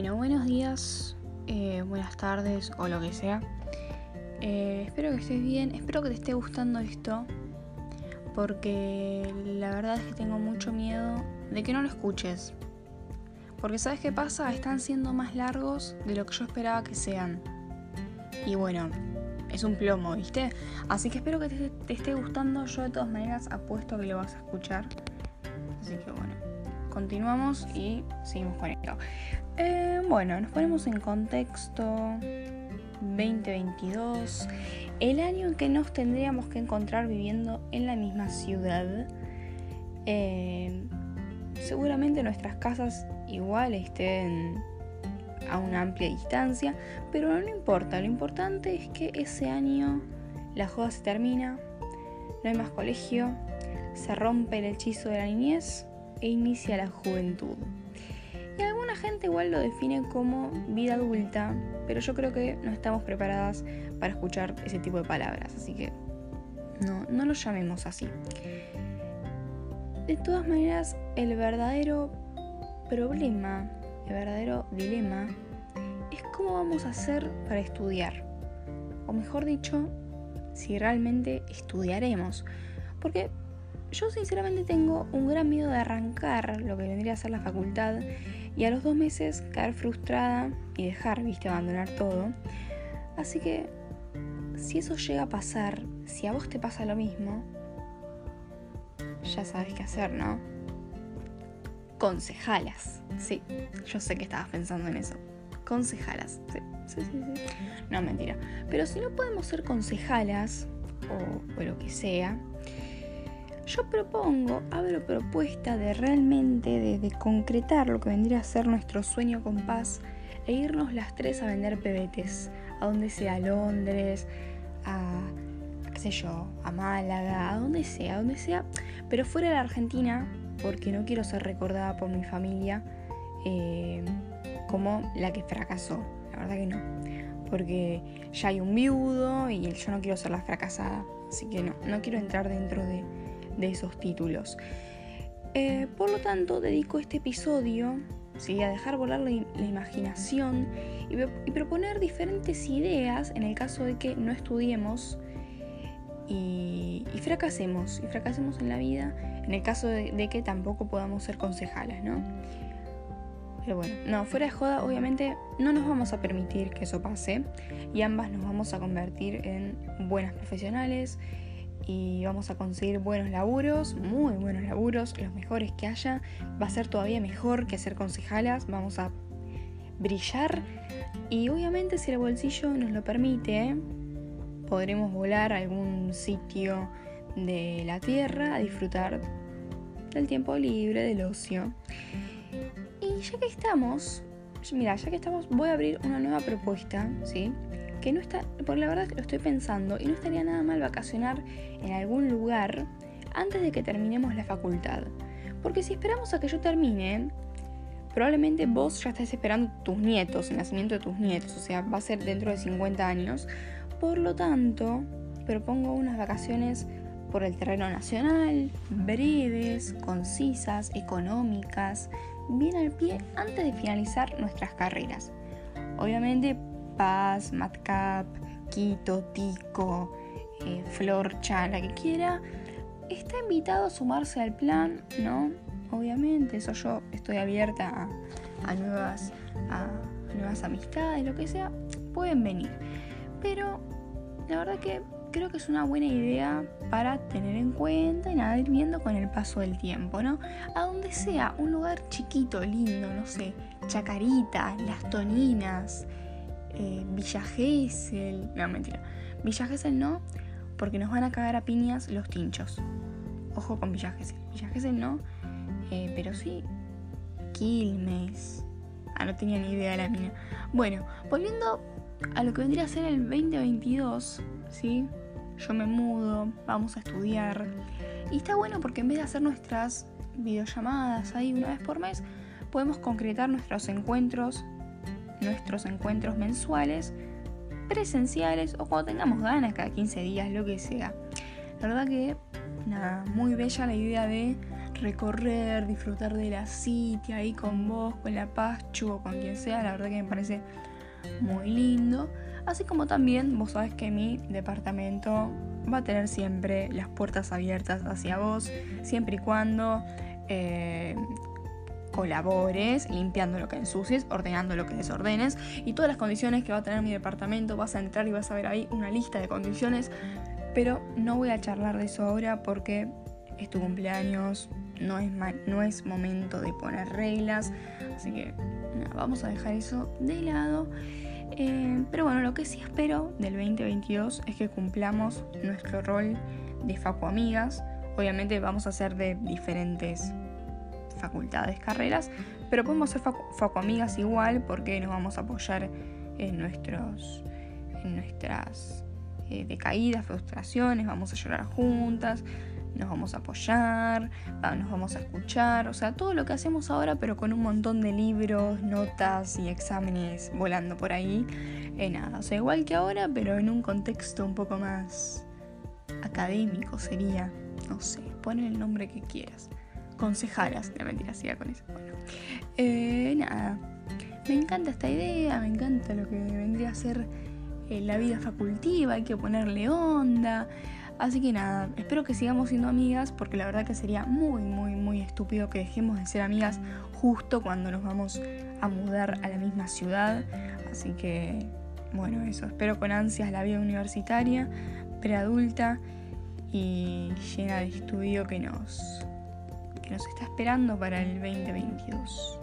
Bueno, buenos días, eh, buenas tardes o lo que sea. Eh, espero que estés bien, espero que te esté gustando esto, porque la verdad es que tengo mucho miedo de que no lo escuches. Porque sabes qué pasa, están siendo más largos de lo que yo esperaba que sean. Y bueno, es un plomo, ¿viste? Así que espero que te, te esté gustando, yo de todas maneras apuesto que lo vas a escuchar. Así que bueno, continuamos y seguimos con esto. Eh, bueno, nos ponemos en contexto 2022, el año en que nos tendríamos que encontrar viviendo en la misma ciudad. Eh, seguramente nuestras casas igual estén a una amplia distancia, pero no importa, lo importante es que ese año la joda se termina, no hay más colegio, se rompe el hechizo de la niñez e inicia la juventud. Y alguna gente igual lo define como vida adulta, pero yo creo que no estamos preparadas para escuchar ese tipo de palabras, así que no, no lo llamemos así. De todas maneras, el verdadero problema, el verdadero dilema, es cómo vamos a hacer para estudiar. O mejor dicho, si realmente estudiaremos. Porque yo sinceramente tengo un gran miedo de arrancar lo que vendría a ser la facultad y a los dos meses caer frustrada y dejar, viste, abandonar todo. Así que, si eso llega a pasar, si a vos te pasa lo mismo, ya sabes qué hacer, ¿no? Concejalas. Sí, yo sé que estabas pensando en eso. Concejalas. Sí, sí, sí, sí. No, mentira. Pero si no podemos ser concejalas, o, o lo que sea, yo propongo, abro propuesta de realmente, de, concretar lo que vendría a ser nuestro sueño con paz e irnos las tres a vender pebetes, a donde sea, a Londres, a, qué sé yo, a Málaga, a donde sea, a donde sea, pero fuera de Argentina, porque no quiero ser recordada por mi familia eh, como la que fracasó, la verdad que no, porque ya hay un viudo y yo no quiero ser la fracasada, así que no, no quiero entrar dentro de de esos títulos. Eh, por lo tanto, dedico este episodio a dejar volar la, imaginación y, proponer diferentes ideas en el caso de que no estudiemos y, fracasemos, y fracasemos en la vida, en el caso de, que tampoco podamos ser concejalas, ¿no? Pero bueno, no, fuera de joda, obviamente no nos vamos a permitir que eso pase y ambas nos vamos a convertir en buenas profesionales, y vamos a conseguir buenos laburos, muy buenos laburos, los mejores que haya. Va a ser todavía mejor que ser concejalas, vamos a brillar y obviamente si el bolsillo nos lo permite, podremos volar a algún sitio de la tierra a disfrutar del tiempo libre, del ocio. Y ya que estamos, mira, ya que estamos, voy a abrir una nueva propuesta, ¿sí? Que no está, por la verdad lo estoy pensando y no estaría nada mal vacacionar en algún lugar antes de que terminemos la facultad. Porque si esperamos a que yo termine, probablemente vos ya estés esperando tus nietos, el nacimiento de tus nietos, o sea, va a ser dentro de 50 años. Por lo tanto, propongo unas vacaciones por el terreno nacional, breves, concisas, económicas, bien al pie antes de finalizar nuestras carreras. Obviamente Paz, Madcap, Quito, Tico, eh, Florcha, la que quiera, está invitado a sumarse al plan, ¿no? Obviamente, eso yo estoy abierta a, nuevas, a, nuevas amistades, lo que sea, pueden venir. Pero la verdad que creo que es una buena idea para tener en cuenta y nada, ir viendo con el paso del tiempo, ¿no? A donde sea, un lugar chiquito, lindo, no sé, Chacarita, Las Toninas, eh, Villa Gesell. No, mentira. Villa Gesell no, porque nos van a cagar a piñas los tinchos. Ojo con Villa Gesell. Villa Gesell no, eh, pero sí. Quilmes. Ah, no tenía ni idea de la mina. Bueno, volviendo a lo que vendría a ser el 2022, ¿sí? Yo me mudo, vamos a estudiar. Y está bueno porque en vez de hacer nuestras videollamadas ahí una vez por mes, podemos concretar nuestros encuentros nuestros encuentros mensuales, presenciales o cuando tengamos ganas, cada 15 días, lo que sea. La verdad que, nada, muy bella la idea de recorrer, disfrutar de la city ahí con vos, con la Pachu o con quien sea, la verdad que me parece muy lindo. Así como también vos sabes que mi departamento va a tener siempre las puertas abiertas hacia vos, siempre y cuando eh, colabores, limpiando lo que ensucies, ordenando lo que desordenes y todas las condiciones que va a tener mi departamento. Vas a entrar y vas a ver ahí una lista de condiciones, pero no voy a charlar de eso ahora porque es tu cumpleaños, no es, no es momento de poner reglas, así que vamos a dejar eso de lado. Eh, pero bueno, lo que sí espero del 2022 es que cumplamos nuestro rol de Facu Amigas. Obviamente vamos a ser de diferentes facultades, carreras, pero podemos ser Facu, Amigas igual porque nos vamos a apoyar en, nuestros, en nuestras eh, decaídas, frustraciones, vamos a llorar juntas, nos vamos a apoyar, nos vamos a escuchar, o sea, todo lo que hacemos ahora, pero con un montón de libros, notas y exámenes volando por ahí. Eh, nada, o sea, igual que ahora, pero en un contexto un poco más académico sería, no sé, pon el nombre que quieras. Concejalas, la mentira, siga con eso. Bueno, eh, nada, me encanta esta idea, me encanta lo que vendría a ser eh, la vida facultiva, hay que ponerle onda. Así que nada, espero que sigamos siendo amigas porque la verdad que sería muy, muy, muy estúpido que dejemos de ser amigas justo cuando nos vamos a mudar a la misma ciudad. Así que, bueno, eso, espero con ansias la vida universitaria, preadulta y llena de estudio que nos, que nos está esperando para el 2022.